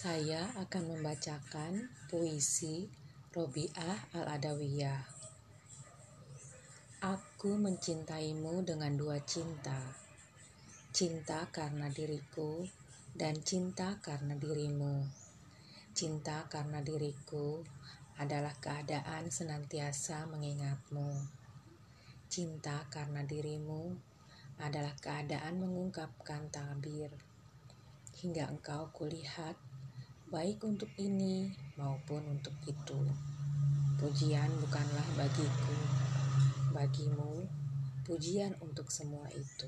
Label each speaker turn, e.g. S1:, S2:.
S1: Saya akan membacakan puisi Robiah Al-Adawiyah. Aku mencintaimu dengan dua cinta. Cinta karena diriku dan cinta karena dirimu. Cinta karena diriku adalah keadaan senantiasa mengingatmu. Cinta karena dirimu adalah keadaan mengungkapkan tabir. Hingga engkau kulihat baik untuk ini maupun untuk itu. Pujian bukanlah bagiku, bagimu pujian untuk semua itu.